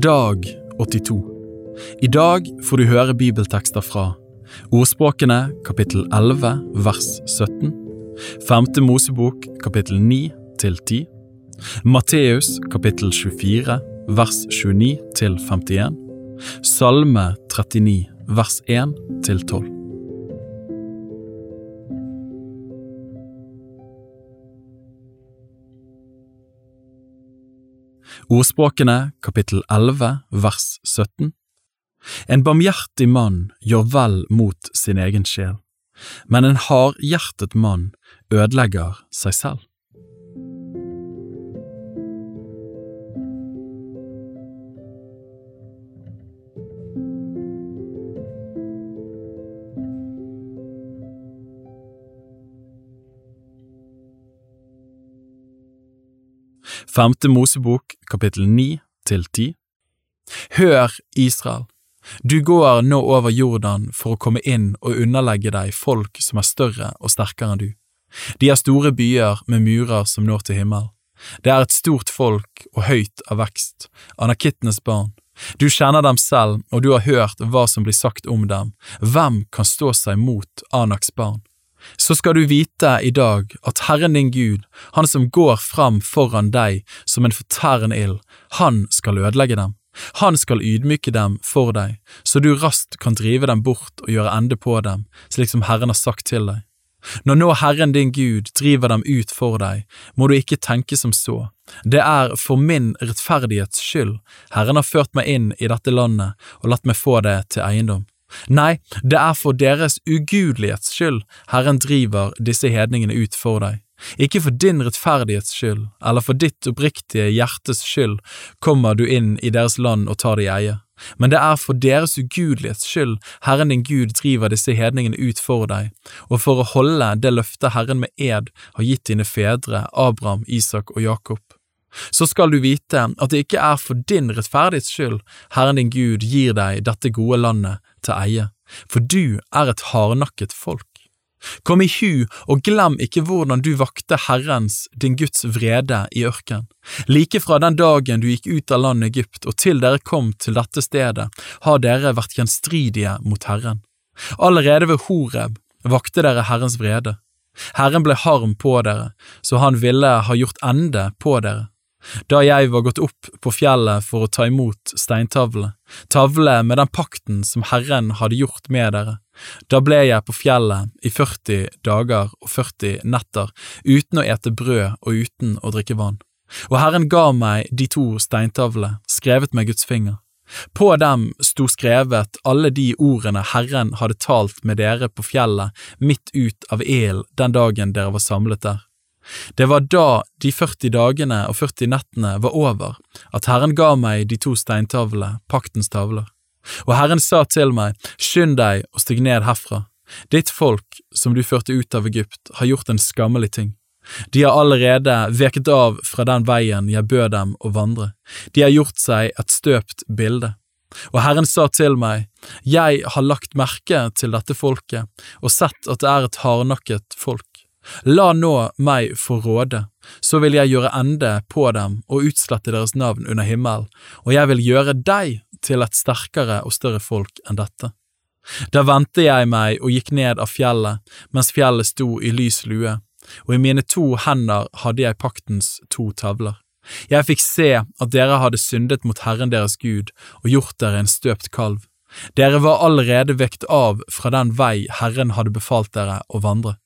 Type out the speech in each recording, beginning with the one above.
Dag 82 I dag får du høre bibeltekster fra Ordspråkene kapittel 11 vers 17 Femte Mosebok kapittel 9 til 10 Matteus kapittel 24 vers 29 til 51 Salme 39 vers 1 til 12 Ordspråkene kapittel 11 vers 17 En barmhjertig mann gjør vel mot sin egen sjel, men en hardhjertet mann ødelegger seg selv. Femte Mosebok kapittel 9 til 10 Hør, Israel, du går nå over Jordan for å komme inn og underlegge deg folk som er større og sterkere enn du. De er store byer med murer som når til himmel. Det er et stort folk og høyt av vekst, anakittenes barn. Du kjenner dem selv, og du har hørt hva som blir sagt om dem. Hvem kan stå seg mot Anaks barn? Så skal du vite i dag at Herren din Gud, Han som går fram foran deg som en fortærende ild, han skal ødelegge dem. Han skal ydmyke dem for deg, så du raskt kan drive dem bort og gjøre ende på dem, slik som Herren har sagt til deg. Når nå Herren din Gud driver dem ut for deg, må du ikke tenke som så, det er for min rettferdighets skyld Herren har ført meg inn i dette landet og latt meg få det til eiendom. Nei, det er for deres ugudelighets skyld Herren driver disse hedningene ut for deg. Ikke for din rettferdighets skyld, eller for ditt oppriktige hjertes skyld kommer du inn i deres land og tar det i eie, men det er for deres ugudelighets skyld Herren din Gud driver disse hedningene ut for deg, og for å holde det løftet Herren med ed har gitt dine fedre Abraham, Isak og Jakob. Så skal du vite at det ikke er for din rettferdighets skyld Herren din Gud gir deg dette gode landet til eie, for du er et hardnakket folk. Kom i hu og glem ikke hvordan du vakte Herrens, din Guds vrede i ørken. Like fra den dagen du gikk ut av landet Egypt og til dere kom til dette stedet, har dere vært gjenstridige mot Herren. Allerede ved Horeb vakte dere Herrens vrede. Herren ble harm på dere, så han ville ha gjort ende på dere. Da jeg var gått opp på fjellet for å ta imot steintavlene, tavle med den pakten som Herren hadde gjort med dere, da ble jeg på fjellet i 40 dager og 40 netter uten å ete brød og uten å drikke vann. Og Herren ga meg de to steintavlene, skrevet med Guds finger. På dem sto skrevet alle de ordene Herren hadde talt med dere på fjellet midt ut av ilden den dagen dere var samlet der. Det var da de 40 dagene og 40 nettene var over, at Herren ga meg de to steintavlene, paktens tavler. Og Herren sa til meg, skynd deg og stig ned herfra. Ditt folk, som du førte ut av Egypt, har gjort en skammelig ting. De har allerede veket av fra den veien jeg bød dem å vandre. De har gjort seg et støpt bilde. Og Herren sa til meg, Jeg har lagt merke til dette folket og sett at det er et hardnakket folk. La nå meg få råde, så vil jeg gjøre ende på dem og utslette deres navn under himmelen, og jeg vil gjøre deg til et sterkere og større folk enn dette. Da vendte jeg meg og gikk ned av fjellet mens fjellet sto i lys lue, og i mine to hender hadde jeg paktens to tavler. Jeg fikk se at dere hadde syndet mot Herren deres Gud og gjort dere en støpt kalv. Dere var allerede vekt av fra den vei Herren hadde befalt dere å vandre.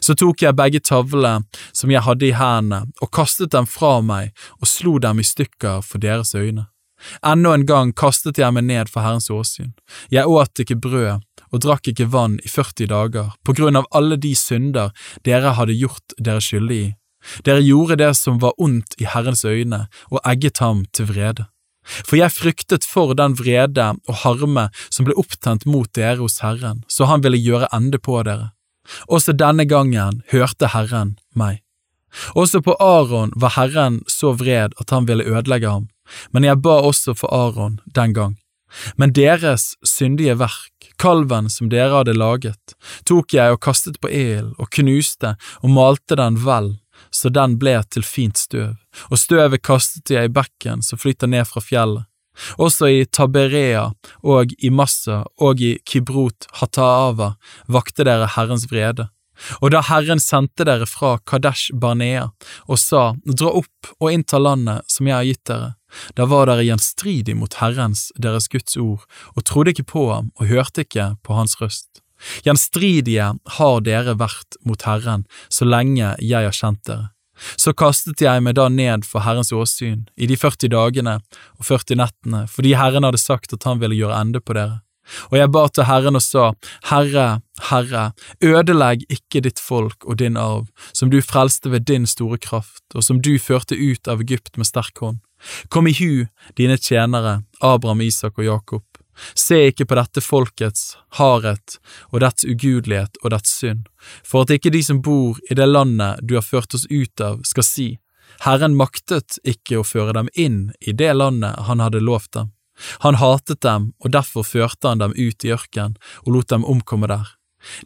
Så tok jeg begge tavlene som jeg hadde i hendene, og kastet dem fra meg og slo dem i stykker for deres øyne. Enda en gang kastet jeg meg ned for Herrens åsyn. Jeg åt ikke brød og drakk ikke vann i 40 dager, på grunn av alle de synder dere hadde gjort dere skyldige i. Dere gjorde det som var ondt i Herrens øyne, og egget ham til vrede. For jeg fryktet for den vrede og harme som ble opptent mot dere hos Herren, så han ville gjøre ende på dere. Også denne gangen hørte Herren meg. Også på Aron var Herren så vred at han ville ødelegge ham, men jeg ba også for Aron den gang. Men deres syndige verk, kalven som dere hadde laget, tok jeg og kastet på ilden og knuste og malte den vel, så den ble til fint støv, og støvet kastet jeg i bekken som flyter ned fra fjellet. Også i Taberea og i Massa og i Kibrot Hataava vakte dere Herrens vrede. Og da Herren sendte dere fra Kadesh Barnea og sa, dra opp og innta landet som jeg har gitt dere, da var dere gjenstridig mot Herrens, deres Guds ord, og trodde ikke på ham og hørte ikke på hans røst. Gjenstridige har dere vært mot Herren så lenge jeg har kjent dere. Så kastet jeg meg da ned for Herrens åsyn i de 40 dagene og 40 nettene, fordi Herren hadde sagt at han ville gjøre ende på dere. Og jeg ba til Herren og sa, Herre, Herre, ødelegg ikke ditt folk og din arv, som du frelste ved din store kraft, og som du førte ut av Egypt med sterk hånd. Kom i hu, dine tjenere, Abraham, Isak og Jakob, Se ikke på dette folkets hardhet og dets ugudelighet og dets synd, for at ikke de som bor i det landet du har ført oss ut av, skal si, Herren maktet ikke å føre dem inn i det landet han hadde lovt dem. Han hatet dem, og derfor førte han dem ut i ørkenen og lot dem omkomme der.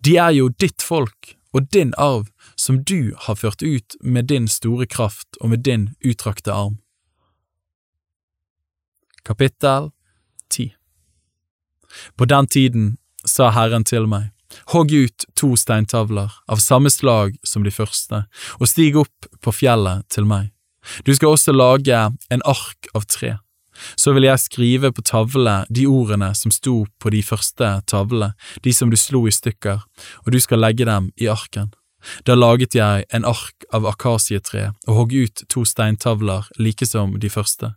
De er jo ditt folk og din arv, som du har ført ut med din store kraft og med din utrakte arm. Kapittel 10 på den tiden sa Herren til meg, hogg ut to steintavler av samme slag som de første, og stig opp på fjellet til meg. Du skal også lage en ark av tre. Så vil jeg skrive på tavlene de ordene som sto på de første tavlene, de som du slo i stykker, og du skal legge dem i arken. Da laget jeg en ark av akasietre og hogg ut to steintavler like som de første,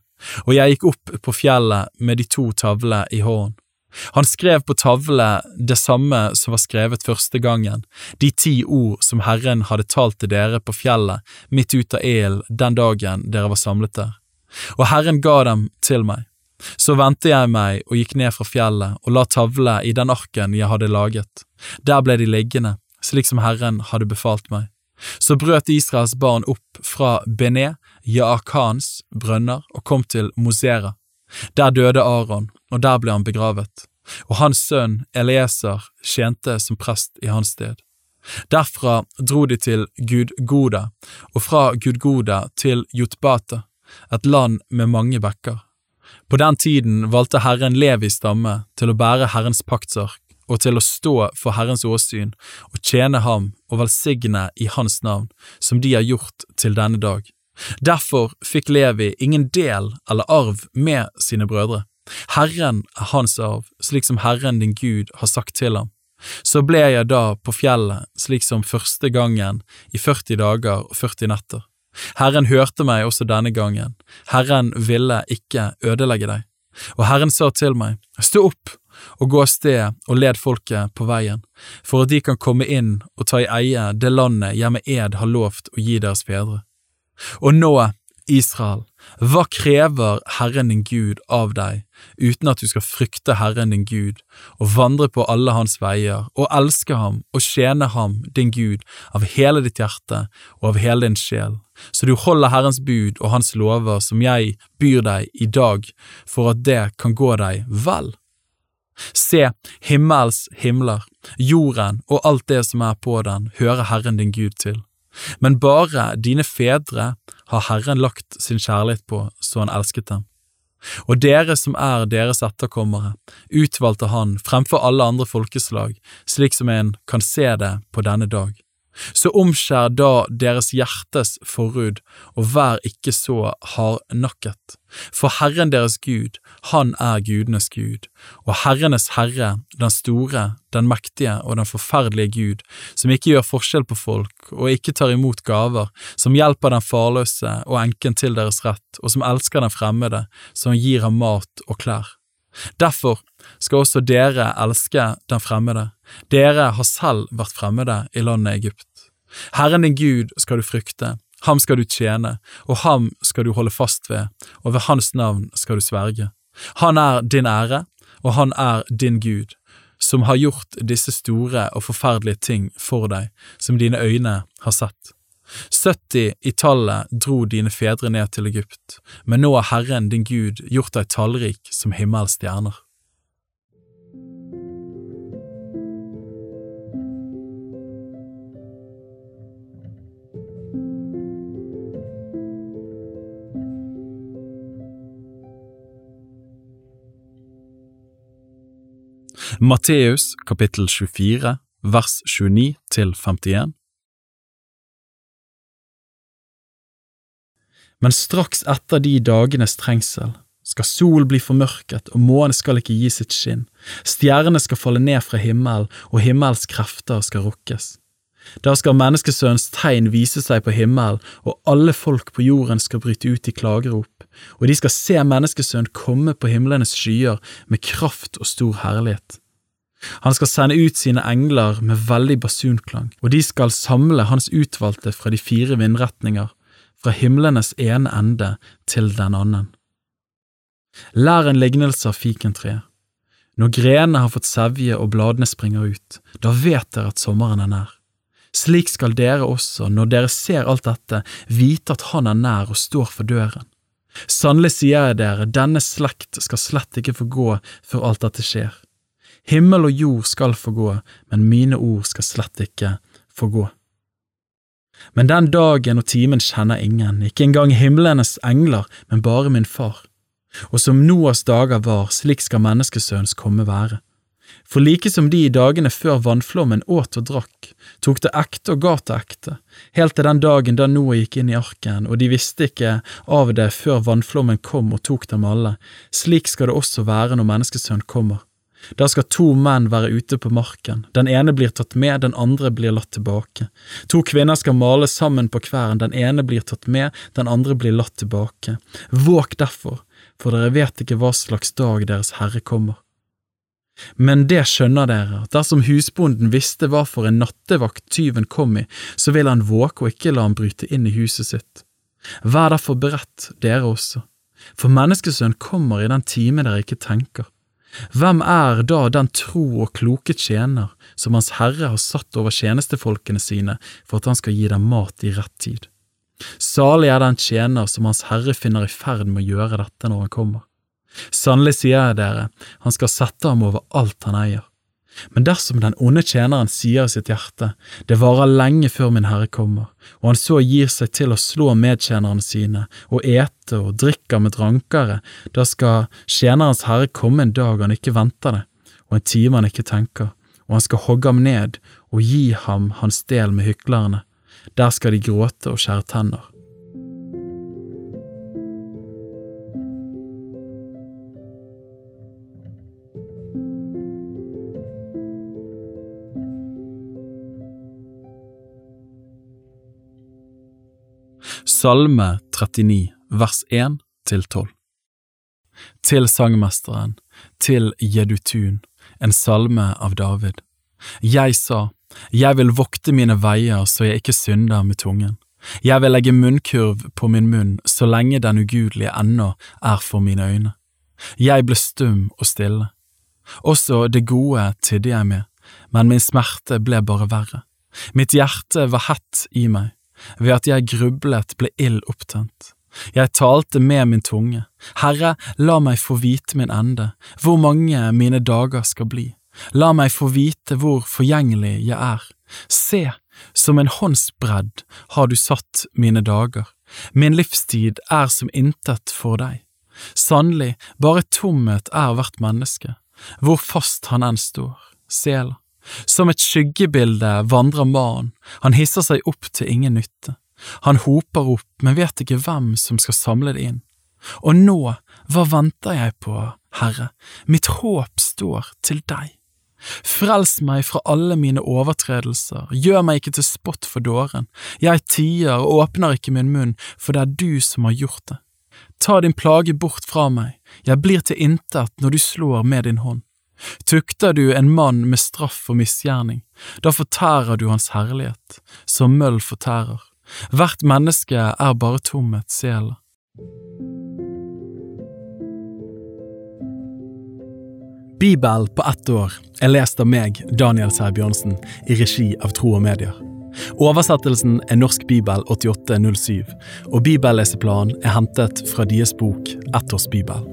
og jeg gikk opp på fjellet med de to tavlene i hånden. Han skrev på tavle det samme som var skrevet første gangen, de ti ord som Herren hadde talt til dere på fjellet midt ut av ilden den dagen dere var samlet der. Og Herren ga dem til meg. Så vendte jeg meg og gikk ned fra fjellet og la tavle i den arken jeg hadde laget. Der ble de liggende, slik som Herren hadde befalt meg. Så brøt Israels barn opp fra Bené, Jaakans brønner, og kom til Mosera. Der døde Aron, og der ble han begravet, og hans sønn Elieser tjente som prest i hans sted. Derfra dro de til Gudgoda, og fra Gudgoda til Jotbata, et land med mange bekker. På den tiden valgte Herren Levis stamme til å bære Herrens paktsark og til å stå for Herrens åsyn og tjene ham og velsigne i hans navn, som de har gjort til denne dag. Derfor fikk Levi ingen del eller arv med sine brødre. Herren er hans arv, slik som Herren din Gud har sagt til ham. Så ble jeg da på fjellet slik som første gangen i 40 dager og 40 netter. Herren hørte meg også denne gangen, Herren ville ikke ødelegge deg. Og Herren sa til meg, stå opp og gå av sted og led folket på veien, for at de kan komme inn og ta i eie det landet jeg med ed har lovt å gi deres fedre. Og nå, Israel, hva krever Herren din Gud av deg, uten at du skal frykte Herren din Gud og vandre på alle hans veier og elske ham og tjene ham, din Gud, av hele ditt hjerte og av hele din sjel, så du holder Herrens bud og hans lover som jeg byr deg i dag, for at det kan gå deg vel? Se, himmels himler, jorden og alt det som er på den, hører Herren din Gud til men bare dine fedre har Herren lagt sin kjærlighet på så han elsket dem. Og dere som er deres etterkommere, utvalgte han fremfor alle andre folkeslag, slik som en kan se det på denne dag. Så omskjær da deres hjertes forhud, og vær ikke så hardnakket. For Herren deres Gud, Han er gudenes Gud, og Herrenes Herre, den store, den mektige og den forferdelige Gud, som ikke gjør forskjell på folk og ikke tar imot gaver, som hjelper den farløse og enken til deres rett, og som elsker den fremmede, som gir ham mat og klær. Derfor skal også dere elske den fremmede, dere har selv vært fremmede i landet Egypt. Herren din Gud skal du frykte, ham skal du tjene, og ham skal du holde fast ved, og ved hans navn skal du sverge. Han er din ære, og han er din Gud, som har gjort disse store og forferdelige ting for deg, som dine øyne har sett. 70 i tallet dro dine fedre ned til Egypt, men nå har Herren din Gud gjort deg tallrik som himmels stjerner. Matteus kapittel 24 vers 29 til 51. Men straks etter de dagenes trengsel skal sol bli formørket, og månen skal ikke gi sitt skinn, stjernene skal falle ned fra himmelen, og himmels krefter skal rukkes. Da skal menneskesønnens tegn vise seg på himmelen, og alle folk på jorden skal bryte ut i klagerop, og de skal se menneskesønnen komme på himlenes skyer med kraft og stor herlighet. Han skal sende ut sine engler med veldig basunklang, og de skal samle hans utvalgte fra de fire vindretninger, fra himlenes ene ende til den annen. Lær en lignelse av fikentreet. Når grenene har fått sevje og bladene springer ut, da vet dere at sommeren er nær. Slik skal dere også, når dere ser alt dette, vite at Han er nær og står for døren. Sannelig sier jeg dere, denne slekt skal slett ikke få gå før alt dette skjer. Himmel og jord skal få gå, men mine ord skal slett ikke få gå. Men den dagen og timen kjenner ingen, ikke engang himlenes engler, men bare min far. Og som Noas dager var, slik skal menneskesønns komme være. For like som de i dagene før vannflommen åt og drakk, tok det ekte og ga til ekte, helt til den dagen da Noah gikk inn i arken, og de visste ikke av det før vannflommen kom og tok dem alle, slik skal det også være når menneskesønn kommer. Da skal to menn være ute på marken, den ene blir tatt med, den andre blir latt tilbake. To kvinner skal male sammen på kvern, den ene blir tatt med, den andre blir latt tilbake. Våg derfor, for dere vet ikke hva slags dag Deres Herre kommer. Men det skjønner dere, at dersom husbonden visste hva for en nattevakt tyven kom i, så vil han våke og ikke la ham bryte inn i huset sitt. Vær derfor beredt, dere også, for menneskesønn kommer i den time dere ikke tenker. Hvem er da den tro og kloke tjener som Hans Herre har satt over tjenestefolkene sine for at han skal gi dem mat i rett tid? Salig er den tjener som Hans Herre finner i ferd med å gjøre dette når han kommer. Sannelig sier jeg dere, han skal sette ham over alt han eier. Men dersom den onde tjeneren sier i sitt hjerte, det varer lenge før min herre kommer, og han så gir seg til å slå medtjenerne sine og ete og drikke med drankere, da skal tjenerens herre komme en dag han ikke venter det, og en time han ikke tenker, og han skal hogge ham ned og gi ham hans del med hyklerne. Der skal de gråte og skjære tenner. Salme 39, vers 1 til 12 Til sangmesteren, til Jedutun, en salme av David. Jeg sa, jeg vil vokte mine veier så jeg ikke synder med tungen. Jeg vil legge munnkurv på min munn så lenge den ugudelige ennå er for mine øyne. Jeg ble stum og stille. Også det gode tidde jeg med, men min smerte ble bare verre. Mitt hjerte var hett i meg ved at jeg grublet ble ild opptent. Jeg talte med min tunge, Herre, la meg få vite min ende, hvor mange mine dager skal bli, la meg få vite hvor forgjengelig jeg er. Se, som en håndsbredd har du satt mine dager, min livstid er som intet for deg. Sannelig, bare tomhet er hvert menneske, hvor fast han enn står, sela. Som et skyggebilde vandrer mannen, han hisser seg opp til ingen nytte. Han hoper opp, men vet ikke hvem som skal samle det inn. Og nå, hva venter jeg på, Herre, mitt håp står til deg. Frels meg fra alle mine overtredelser, gjør meg ikke til spott for dåren, jeg tier og åpner ikke min munn, for det er du som har gjort det. Ta din plage bort fra meg, jeg blir til intet når du slår med din hånd. Tukter du en mann med straff og misgjerning, da fortærer du hans herlighet, som møll fortærer. Hvert menneske er bare tomhet sjela. Bibel på ett år er lest av meg, Daniel Sæbjørnsen, i regi av Tro og Medier. Oversettelsen er Norsk bibel 8807, og bibelleseplanen er hentet fra deres bok Ettårsbibel.